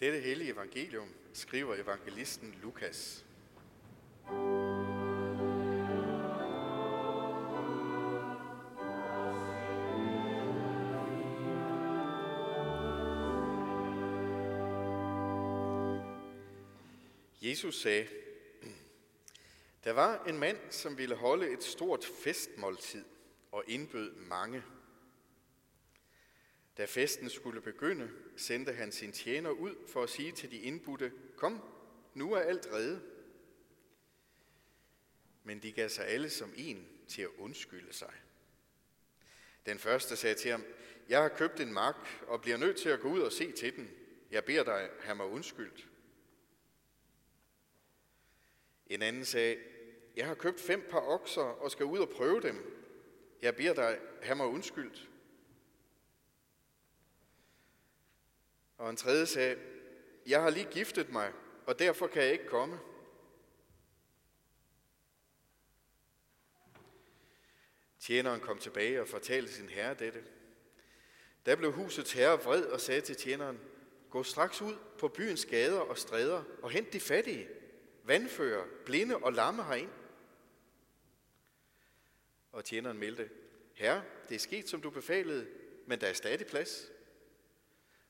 Dette hellige evangelium skriver evangelisten Lukas. Jesus sagde, der var en mand, som ville holde et stort festmåltid og indbød mange. Da festen skulle begynde, sendte han sin tjener ud for at sige til de indbudte, kom, nu er alt reddet. Men de gav sig alle som en til at undskylde sig. Den første sagde til ham, jeg har købt en mark og bliver nødt til at gå ud og se til den. Jeg beder dig, have mig undskyldt. En anden sagde, jeg har købt fem par okser og skal ud og prøve dem. Jeg beder dig, have mig undskyldt. Og en tredje sagde, jeg har lige giftet mig, og derfor kan jeg ikke komme. Tjeneren kom tilbage og fortalte sin herre dette. Da blev husets herre vred og sagde til tjeneren, gå straks ud på byens gader og stræder og hent de fattige, vandfører, blinde og lamme herind. Og tjeneren meldte, herre, det er sket, som du befalede, men der er stadig plads.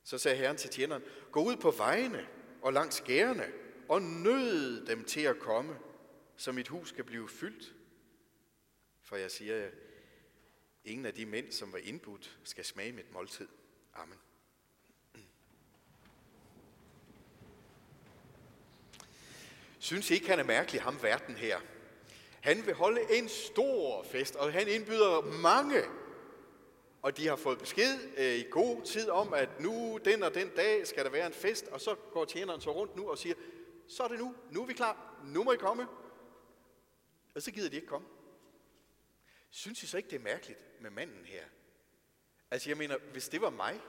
Så sagde herren til tjeneren, gå ud på vejene og langs gærene og nød dem til at komme, så mit hus skal blive fyldt. For jeg siger jer, ingen af de mænd, som var indbudt, skal smage mit måltid. Amen. Synes I ikke, han er mærkelig, ham verden her? Han vil holde en stor fest, og han indbyder mange og de har fået besked øh, i god tid om, at nu, den og den dag, skal der være en fest, og så går tjeneren så rundt nu og siger, så er det nu, nu er vi klar, nu må I komme. Og så gider de ikke komme. Synes I så ikke, det er mærkeligt med manden her? Altså jeg mener, hvis det var mig,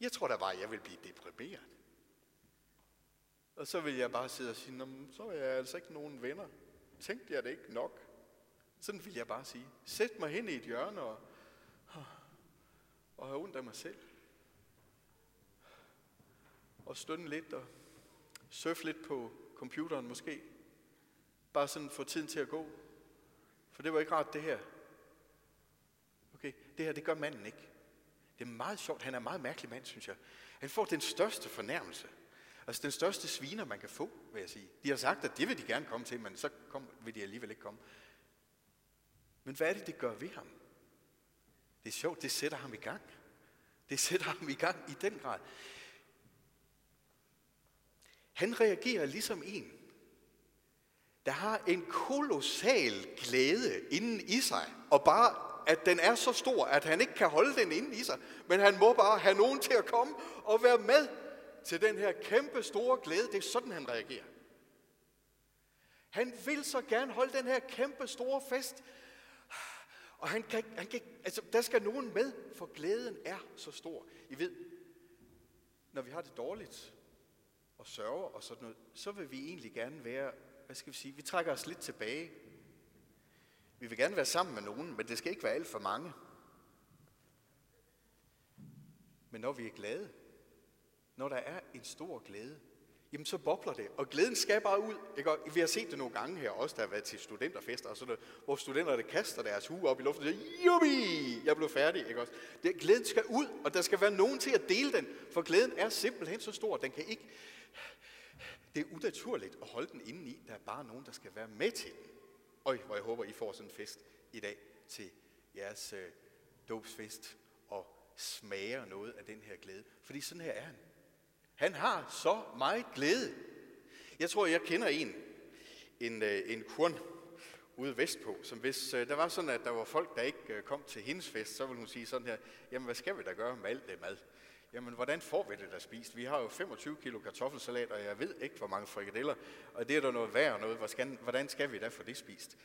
jeg tror da bare, jeg vil blive deprimeret. Og så vil jeg bare sidde og sige, så er jeg altså ikke nogen venner. Tænkte jeg det ikke nok? Sådan vil jeg bare sige. Sæt mig hen i et hjørne og og have ondt af mig selv. Og stønne lidt og surfe lidt på computeren måske. Bare sådan få tiden til at gå. For det var ikke rart det her. Okay, det her det gør manden ikke. Det er meget sjovt. Han er en meget mærkelig mand, synes jeg. Han får den største fornærmelse. Altså den største sviner, man kan få, vil jeg sige. De har sagt, at det vil de gerne komme til, men så kom, vil de alligevel ikke komme. Men hvad er det, det gør ved ham? Det er sjovt, det sætter ham i gang. Det sætter ham i gang i den grad. Han reagerer ligesom en, der har en kolossal glæde inden i sig, og bare at den er så stor, at han ikke kan holde den inde i sig, men han må bare have nogen til at komme og være med til den her kæmpe store glæde. Det er sådan, han reagerer. Han vil så gerne holde den her kæmpe store fest, og han kan, han kan, altså, der skal nogen med, for glæden er så stor. I ved, når vi har det dårligt og sørger og sådan noget, så vil vi egentlig gerne være, hvad skal vi sige, vi trækker os lidt tilbage. Vi vil gerne være sammen med nogen, men det skal ikke være alt for mange. Men når vi er glade, når der er en stor glæde, jamen så bobler det. Og glæden skal bare ud. Ikke? Og vi har set det nogle gange her, også der har været til studenterfester og sådan noget, hvor studenterne kaster deres hue op i luften og siger, Jubi! Jeg blev færdig. Ikke? Også? Det, glæden skal ud, og der skal være nogen til at dele den, for glæden er simpelthen så stor, den kan ikke... Det er unaturligt at holde den inde i. Der er bare nogen, der skal være med til den. Øj, hvor jeg håber, I får sådan en fest i dag til jeres øh, dåbsfest og smager noget af den her glæde. Fordi sådan her er han. Han har så meget glæde. Jeg tror, jeg kender en, en, øh, en kurn ude vestpå, som hvis øh, der var sådan, at der var folk, der ikke øh, kom til hendes fest, så ville hun sige sådan her, jamen hvad skal vi da gøre med alt det mad? Jamen, hvordan får vi det der spist? Vi har jo 25 kilo kartoffelsalat, og jeg ved ikke, hvor mange frikadeller, og det er der noget værd noget. Hvordan skal vi da få det spist?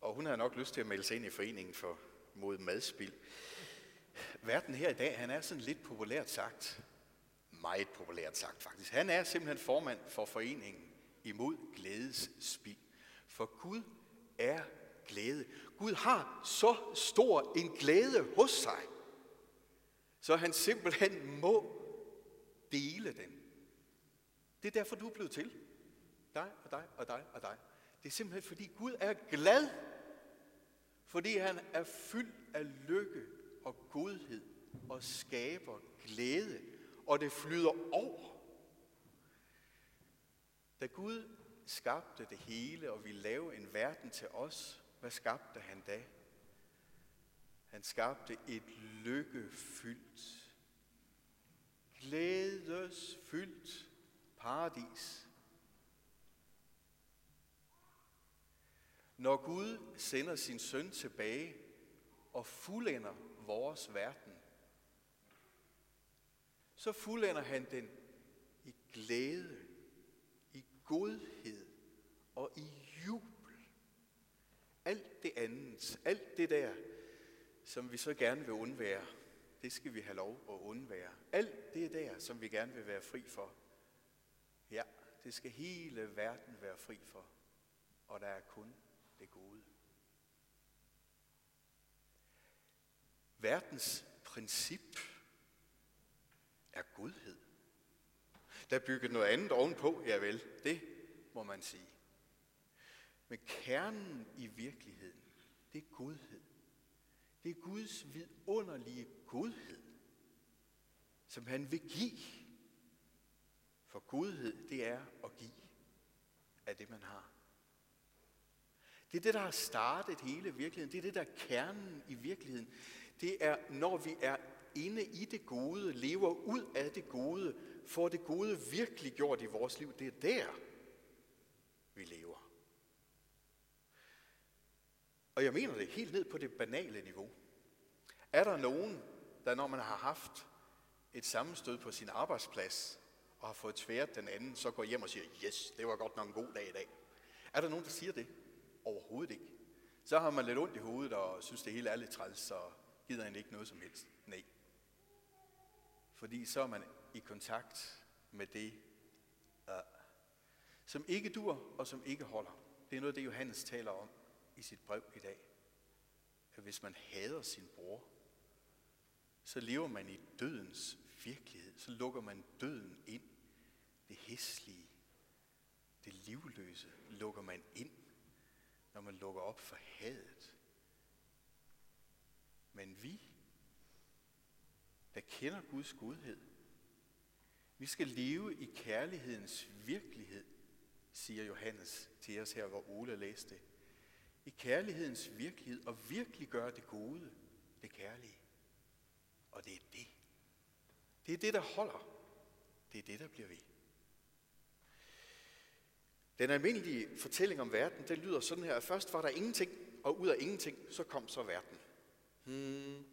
Og hun havde nok lyst til at melde sig ind i foreningen for mod madspil. Verden her i dag, han er sådan lidt populært sagt meget populært sagt faktisk. Han er simpelthen formand for foreningen imod glædesspild. For Gud er glæde. Gud har så stor en glæde hos sig, så han simpelthen må dele den Det er derfor, du er blevet til. Dig og dig og dig og dig. Det er simpelthen fordi Gud er glad. Fordi han er fyldt af lykke og godhed og skaber glæde. Og det flyder over. Da Gud skabte det hele og ville lave en verden til os, hvad skabte han da? Han skabte et lykkefyldt, glædesfyldt paradis. Når Gud sender sin søn tilbage og fuldender vores verden, så fuldender han den i glæde, i godhed og i jubel. Alt det andet, alt det der, som vi så gerne vil undvære, det skal vi have lov at undvære. Alt det der, som vi gerne vil være fri for, ja, det skal hele verden være fri for. Og der er kun det gode. Verdens princip er godhed. Der bygget noget andet ovenpå, ja vel, det må man sige. Men kernen i virkeligheden, det er godhed. Det er Guds vidunderlige godhed, som han vil give. For godhed, det er at give af det, man har. Det er det, der har startet hele virkeligheden. Det er det, der er kernen i virkeligheden. Det er, når vi er inde i det gode, lever ud af det gode, får det gode virkelig gjort i vores liv. Det er der, vi lever. Og jeg mener det helt ned på det banale niveau. Er der nogen, der når man har haft et sammenstød på sin arbejdsplads, og har fået tværet den anden, så går hjem og siger, yes, det var godt nok en god dag i dag. Er der nogen, der siger det? Overhovedet ikke. Så har man lidt ondt i hovedet og synes, det hele er lidt træls, så gider han ikke noget som helst. Nej. Fordi så er man i kontakt med det, uh, som ikke dur og som ikke holder. Det er noget, det Johannes taler om i sit brev i dag. At hvis man hader sin bror, så lever man i dødens virkelighed. Så lukker man døden ind. Det hæslige, det livløse lukker man ind, når man lukker op for hadet. Men vi, der kender Guds godhed, vi skal leve i kærlighedens virkelighed, siger Johannes til os her, hvor Ole læste. I kærlighedens virkelighed og virkelig gøre det gode, det kærlige. Og det er det. Det er det, der holder. Det er det, der bliver ved. Den almindelige fortælling om verden, den lyder sådan her, at først var der ingenting, og ud af ingenting, så kom så verden. Hmm.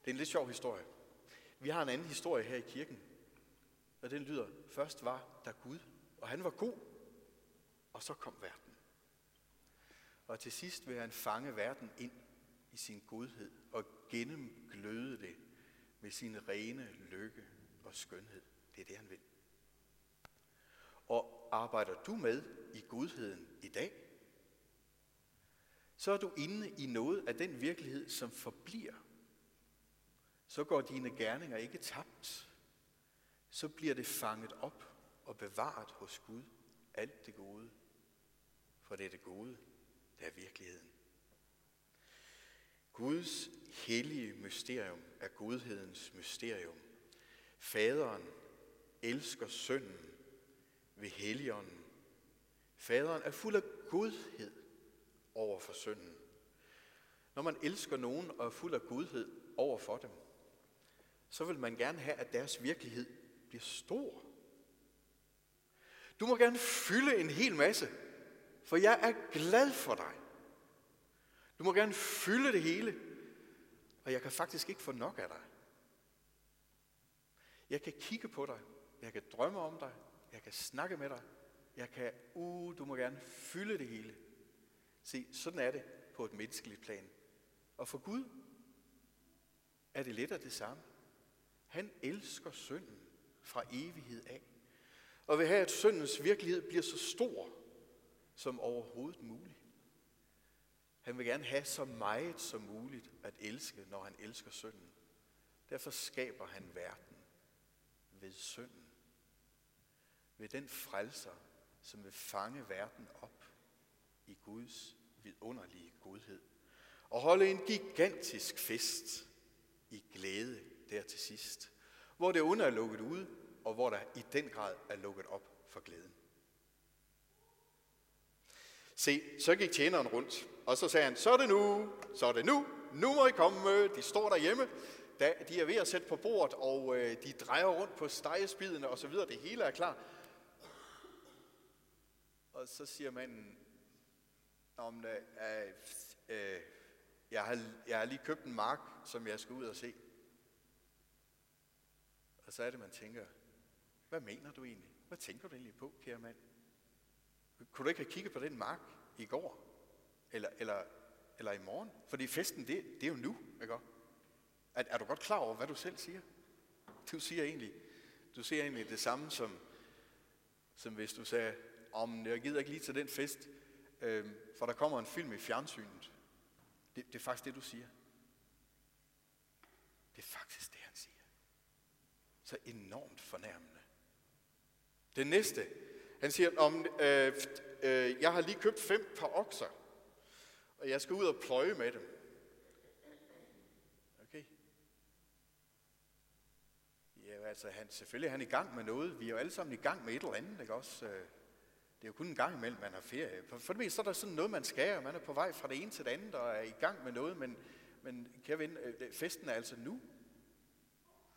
Det er en lidt sjov historie. Vi har en anden historie her i kirken, og den lyder, først var der Gud, og han var god, og så kom verden. Og til sidst vil han fange verden ind i sin godhed og gennemgløde det med sin rene lykke og skønhed. Det er det, han vil. Og arbejder du med i godheden i dag, så er du inde i noget af den virkelighed, som forbliver. Så går dine gerninger ikke tabt. Så bliver det fanget op og bevaret hos Gud, alt det gode. For det er det gode, der er virkeligheden. Guds hellige mysterium er godhedens mysterium. Faderen elsker sønnen ved helligånden. Faderen er fuld af godhed over for sønnen. Når man elsker nogen og er fuld af godhed over for dem, så vil man gerne have, at deres virkelighed bliver stor. Du må gerne fylde en hel masse, for jeg er glad for dig. Du må gerne fylde det hele, og jeg kan faktisk ikke få nok af dig. Jeg kan kigge på dig, jeg kan drømme om dig, jeg kan snakke med dig, jeg kan, uh, du må gerne fylde det hele. Se, sådan er det på et menneskeligt plan. Og for Gud er det lidt af det samme. Han elsker synden fra evighed af. Og vil have, at syndens virkelighed bliver så stor som overhovedet muligt. Han vil gerne have så meget som muligt at elske, når han elsker synden. Derfor skaber han verden ved synden. ved den frelser, som vil fange verden op i Guds vidunderlige godhed. Og holde en gigantisk fest i glæde der til sidst, hvor det onde er lukket ud, og hvor der i den grad er lukket op for glæden. Se, så gik tjeneren rundt, og så sagde han, så er det nu, så er det nu, nu må I komme. De står derhjemme, de er ved at sætte på bordet, og øh, de drejer rundt på stegespidene og så videre. Det hele er klar. Og så siger manden, om øh, øh, jeg, har, jeg har lige købt en mark, som jeg skal ud og se. Og så er det, man tænker, hvad mener du egentlig? Hvad tænker du egentlig på, kære mand? Kunne du ikke have kigget på den mark i går? Eller, eller, eller i morgen? Fordi festen, det, det er jo nu, ikke? Er, er du godt klar over, hvad du selv siger? Du siger egentlig, du siger egentlig det samme, som, som hvis du sagde, om jeg gider ikke lige til den fest, øh, for der kommer en film i fjernsynet. Det, det er faktisk det, du siger. Det er faktisk. Så enormt fornærmende. Det næste, han siger, om øh, øh, jeg har lige købt fem par okser, og jeg skal ud og pløje med dem. Okay. Ja, altså, han, selvfølgelig er han i gang med noget. Vi er jo alle sammen i gang med et eller andet, ikke også? Øh, det er jo kun en gang imellem, man har ferie. For det meste så er der sådan noget, man skal, og man er på vej fra det ene til det andet, og er i gang med noget, men, men Kevin, ven, øh, festen er altså nu.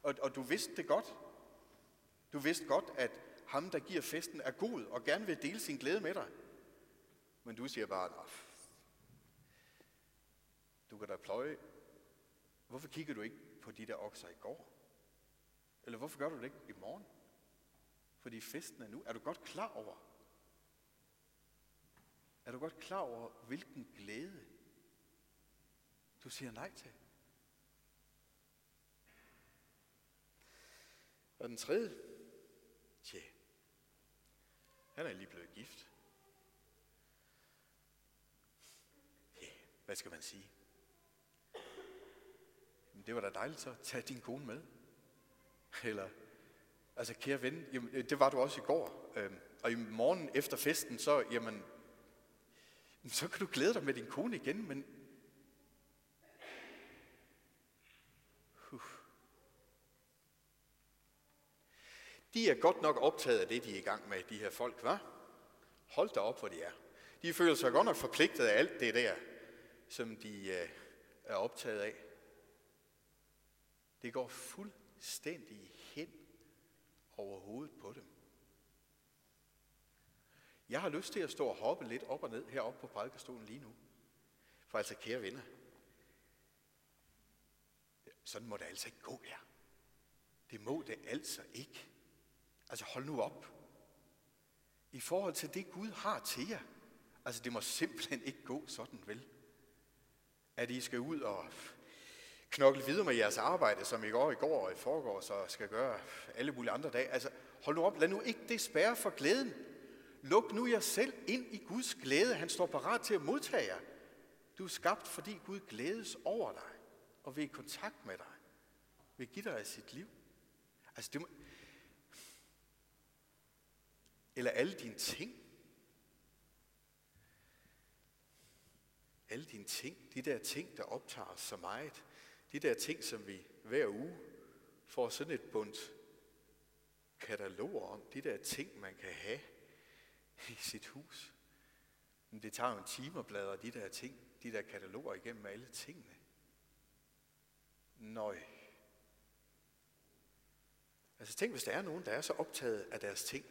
Og, og du vidste det godt. Du vidste godt, at ham, der giver festen, er god og gerne vil dele sin glæde med dig. Men du siger bare, nej, du kan da pløje. Hvorfor kigger du ikke på de der okser i går? Eller hvorfor gør du det ikke i morgen? Fordi festen er nu. Er du godt klar over? Er du godt klar over, hvilken glæde du siger nej til? Og den tredje, tja, han er lige blevet gift. Ja, hvad skal man sige? det var da dejligt så. Tag din kone med. Eller, altså kære ven, jamen, øh, det var du også i går. Øhm, og i morgen efter festen, så, jamen, så kan du glæde dig med din kone igen, men De er godt nok optaget af det, de er i gang med, de her folk, hva'? Hold da op, hvor de er. De føler sig godt nok forpligtet af alt det der, som de øh, er optaget af. Det går fuldstændig hen over hovedet på dem. Jeg har lyst til at stå og hoppe lidt op og ned heroppe på prædikestolen lige nu. For altså, kære venner, sådan må det altså ikke gå her. Det må det altså ikke. Altså hold nu op. I forhold til det Gud har til jer. Altså det må simpelthen ikke gå sådan vel. At I skal ud og knokle videre med jeres arbejde, som I går i går og i forgår, så skal gøre alle mulige andre dage. Altså hold nu op, lad nu ikke det spærre for glæden. Luk nu jer selv ind i Guds glæde. Han står parat til at modtage jer. Du er skabt, fordi Gud glædes over dig og vil i kontakt med dig. Vil give dig sit liv. Altså det må... Eller alle dine ting. Alle dine ting, de der ting, der optager os så meget. De der ting, som vi hver uge får sådan et bundt kataloger om. De der ting, man kan have i sit hus. Men det tager jo en time at bladre de der ting, de der kataloger igennem alle tingene. Nøj. Altså tænk, hvis der er nogen, der er så optaget af deres ting,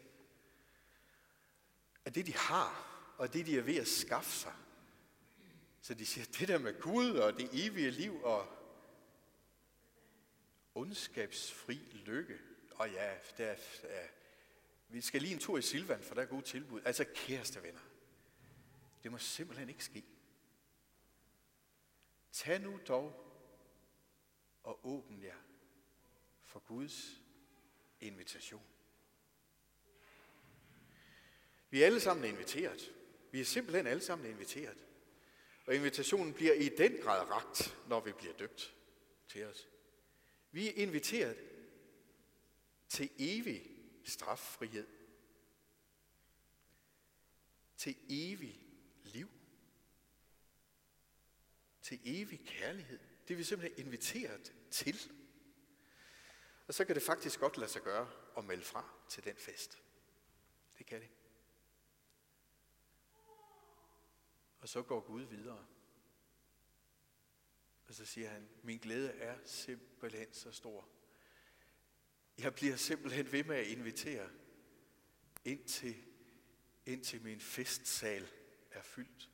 af det, de har, og det, de er ved at skaffe sig. Så de siger, det der med Gud og det evige liv og ondskabsfri lykke. Og ja, der er, vi skal lige en tur i Silvan, for der er gode tilbud. Altså kæreste venner. Det må simpelthen ikke ske. Tag nu dog og åbn jer for Guds invitation. Vi er alle sammen inviteret. Vi er simpelthen alle sammen inviteret. Og invitationen bliver i den grad ragt, når vi bliver døbt til os. Vi er inviteret til evig straffrihed til evig liv. Til evig kærlighed. Det er vi simpelthen inviteret til. Og så kan det faktisk godt lade sig gøre at melde fra til den fest. Det kan det. Og så går Gud videre. Og så siger han, min glæde er simpelthen så stor. Jeg bliver simpelthen ved med at invitere ind til, ind til min festsal er fyldt.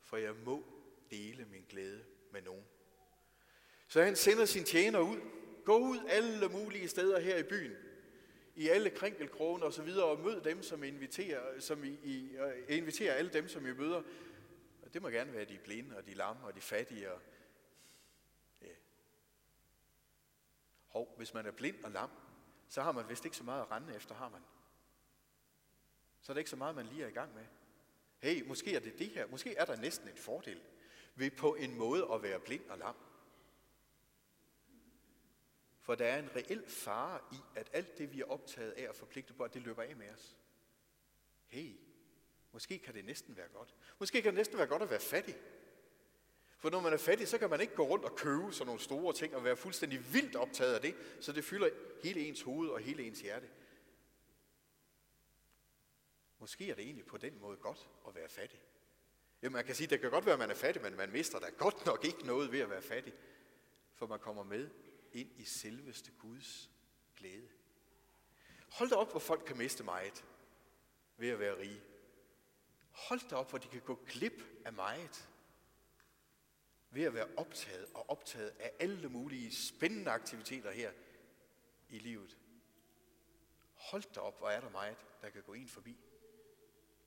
For jeg må dele min glæde med nogen. Så han sender sin tjener ud. Gå ud alle mulige steder her i byen. I alle krænkelkrogen og så videre, og mød dem, som inviterer, som I, I, inviterer alle dem, som I møder. Og det må gerne være de blinde og de lamme og de fattige. Og, ja. Hov, hvis man er blind og lam, så har man vist ikke så meget at rende efter, har man. Så er det ikke så meget, man lige er i gang med. Hey, måske er det det her. Måske er der næsten en fordel ved på en måde at være blind og lam. For der er en reel fare i, at alt det, vi er optaget af og forpligtet på, at det løber af med os. Hey, måske kan det næsten være godt. Måske kan det næsten være godt at være fattig. For når man er fattig, så kan man ikke gå rundt og købe sådan nogle store ting og være fuldstændig vildt optaget af det, så det fylder hele ens hoved og hele ens hjerte. Måske er det egentlig på den måde godt at være fattig. Ja, man kan sige, det kan godt være, at man er fattig, men man mister da godt nok ikke noget ved at være fattig. For man kommer med ind i selveste Guds glæde. Hold da op, hvor folk kan miste meget ved at være rige. Hold da op, hvor de kan gå glip af meget ved at være optaget og optaget af alle mulige spændende aktiviteter her i livet. Hold da op, hvor er der meget, der kan gå ind forbi.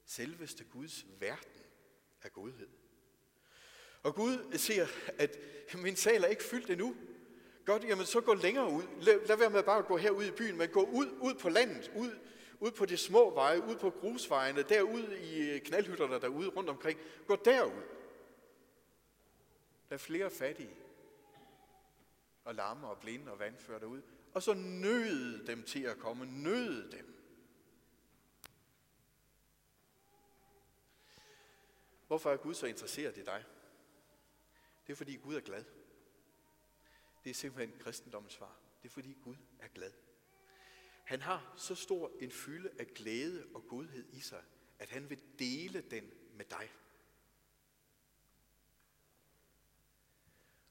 Selveste Guds verden er godhed. Og Gud ser, at min sal er ikke fyldt endnu. Godt, jamen så gå længere ud. Lad, lad være med bare at gå herud i byen, men gå ud, ud på landet, ud, ud på de små veje, ud på grusvejene, derud i øh, knaldhytterne derude rundt omkring. Gå derud. Der er flere fattige og lamme og blinde og vandfører derud. Og så nød dem til at komme. Nød dem. Hvorfor er Gud så interesseret i dig? Det er fordi Gud er glad. Det er simpelthen kristendommens svar. Det er fordi Gud er glad. Han har så stor en fylde af glæde og godhed i sig, at han vil dele den med dig.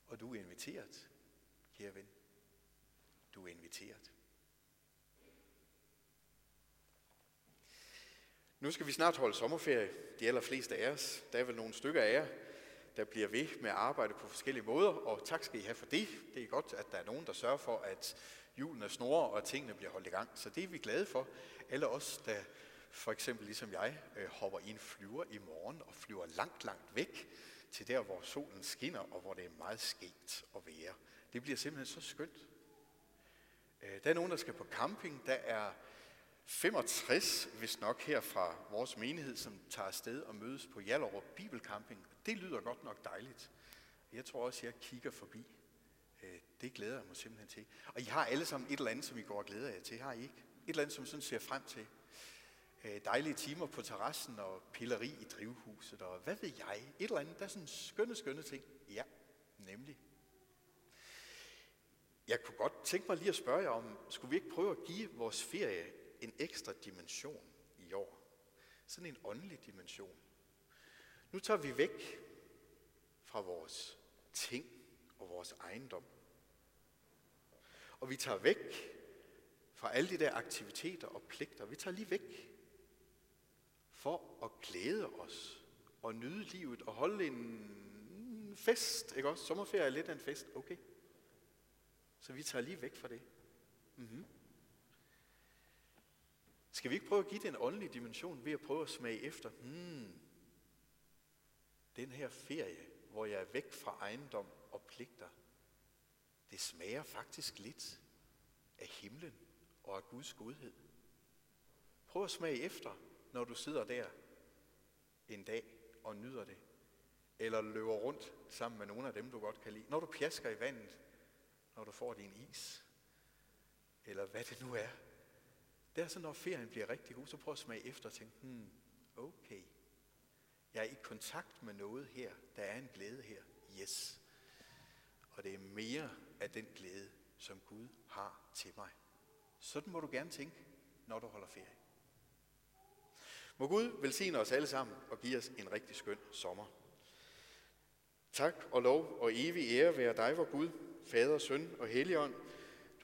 Og du er inviteret, kære ven. Du er inviteret. Nu skal vi snart holde sommerferie, de allerfleste af os. Der er vel nogle stykker af jer, der bliver ved med at arbejde på forskellige måder, og tak skal I have for det. Det er godt, at der er nogen, der sørger for, at julen snorer, og tingene bliver holdt i gang. Så det er vi glade for. Alle os, der for eksempel ligesom jeg, øh, hopper i en flyver i morgen og flyver langt, langt væk til der, hvor solen skinner, og hvor det er meget skægt at være. Det bliver simpelthen så skønt. Øh, der er nogen, der skal på camping. Der er 65, hvis nok her fra vores menighed, som tager afsted og mødes på Jallerup Bibelcamping. Det lyder godt nok dejligt. Jeg tror også, jeg kigger forbi. Øh, det glæder jeg mig simpelthen til. Og I har alle sammen et eller andet, som I går og glæder jer til, har I ikke? Et eller andet, som sådan ser frem til. Øh, dejlige timer på terrassen og pilleri i drivhuset og hvad ved jeg. Et eller andet, der er sådan skønne, skønne ting. Ja, nemlig. Jeg kunne godt tænke mig lige at spørge jer om, skulle vi ikke prøve at give vores ferie en ekstra dimension i år. Sådan en åndelig dimension. Nu tager vi væk fra vores ting og vores ejendom. Og vi tager væk fra alle de der aktiviteter og pligter. Vi tager lige væk for at glæde os og nyde livet og holde en fest, ikke også? Sommerferie er lidt af en fest, okay. Så vi tager lige væk fra det. Mm-hmm. Skal vi ikke prøve at give det en åndelig dimension ved at prøve at smage efter, hmm, den her ferie, hvor jeg er væk fra ejendom og pligter, det smager faktisk lidt af himlen og af Guds godhed. Prøv at smage efter, når du sidder der en dag og nyder det. Eller løber rundt sammen med nogle af dem, du godt kan lide. Når du pjasker i vandet, når du får din is. Eller hvad det nu er, det er så, når ferien bliver rigtig god, så prøv at smage efter og tænke, hmm, okay, Jeg er i kontakt med noget her. Der er en glæde her. Yes. Og det er mere af den glæde, som Gud har til mig. Sådan må du gerne tænke, når du holder ferie. Må Gud velsigne os alle sammen og give os en rigtig skøn sommer. Tak og lov og evig ære være dig, vor Gud, Fader, Søn og Helligånd,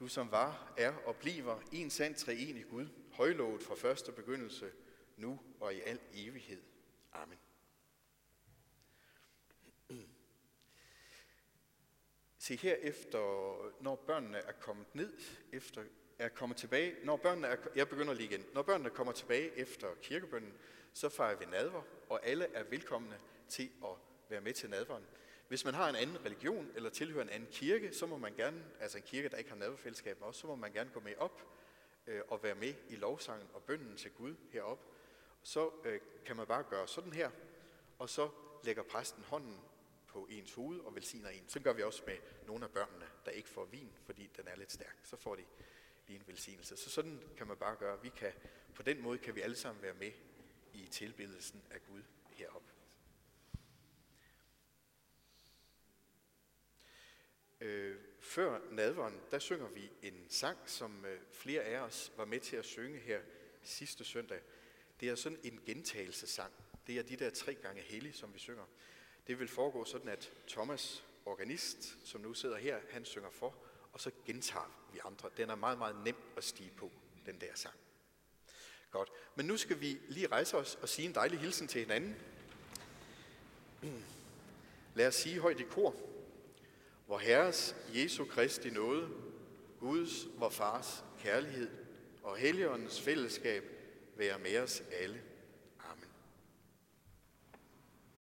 du som var, er og bliver en sand treenig Gud, højlovet fra første begyndelse, nu og i al evighed. Amen. Se her efter, når børnene er kommet ned, efter er kommet tilbage, når børnene er, jeg begynder lige igen, når børnene kommer tilbage efter kirkebønnen, så fejrer vi nadver, og alle er velkomne til at være med til nadveren. Hvis man har en anden religion eller tilhører en anden kirke, så må man gerne, altså en kirke, der ikke har nadverfællesskab også, så må man gerne gå med op øh, og være med i lovsangen og bønnen til Gud herop. Så øh, kan man bare gøre sådan her, og så lægger præsten hånden på ens hoved og velsigner en. Så gør vi også med nogle af børnene, der ikke får vin, fordi den er lidt stærk. Så får de lige en velsignelse. Så sådan kan man bare gøre. Vi kan, på den måde kan vi alle sammen være med i tilbedelsen af Gud heroppe. Øh, før nadveren, der synger vi en sang, som øh, flere af os var med til at synge her sidste søndag. Det er sådan en gentagelsesang. Det er de der tre gange hellige, som vi synger. Det vil foregå sådan, at Thomas, organist, som nu sidder her, han synger for, og så gentager vi andre. Den er meget, meget nem at stige på, den der sang. Godt. Men nu skal vi lige rejse os og sige en dejlig hilsen til hinanden. Lad os sige højt i kor. Hvor Herres Jesu Kristi nåde, Guds, vor Fars kærlighed og Helligåndens fællesskab være med os alle.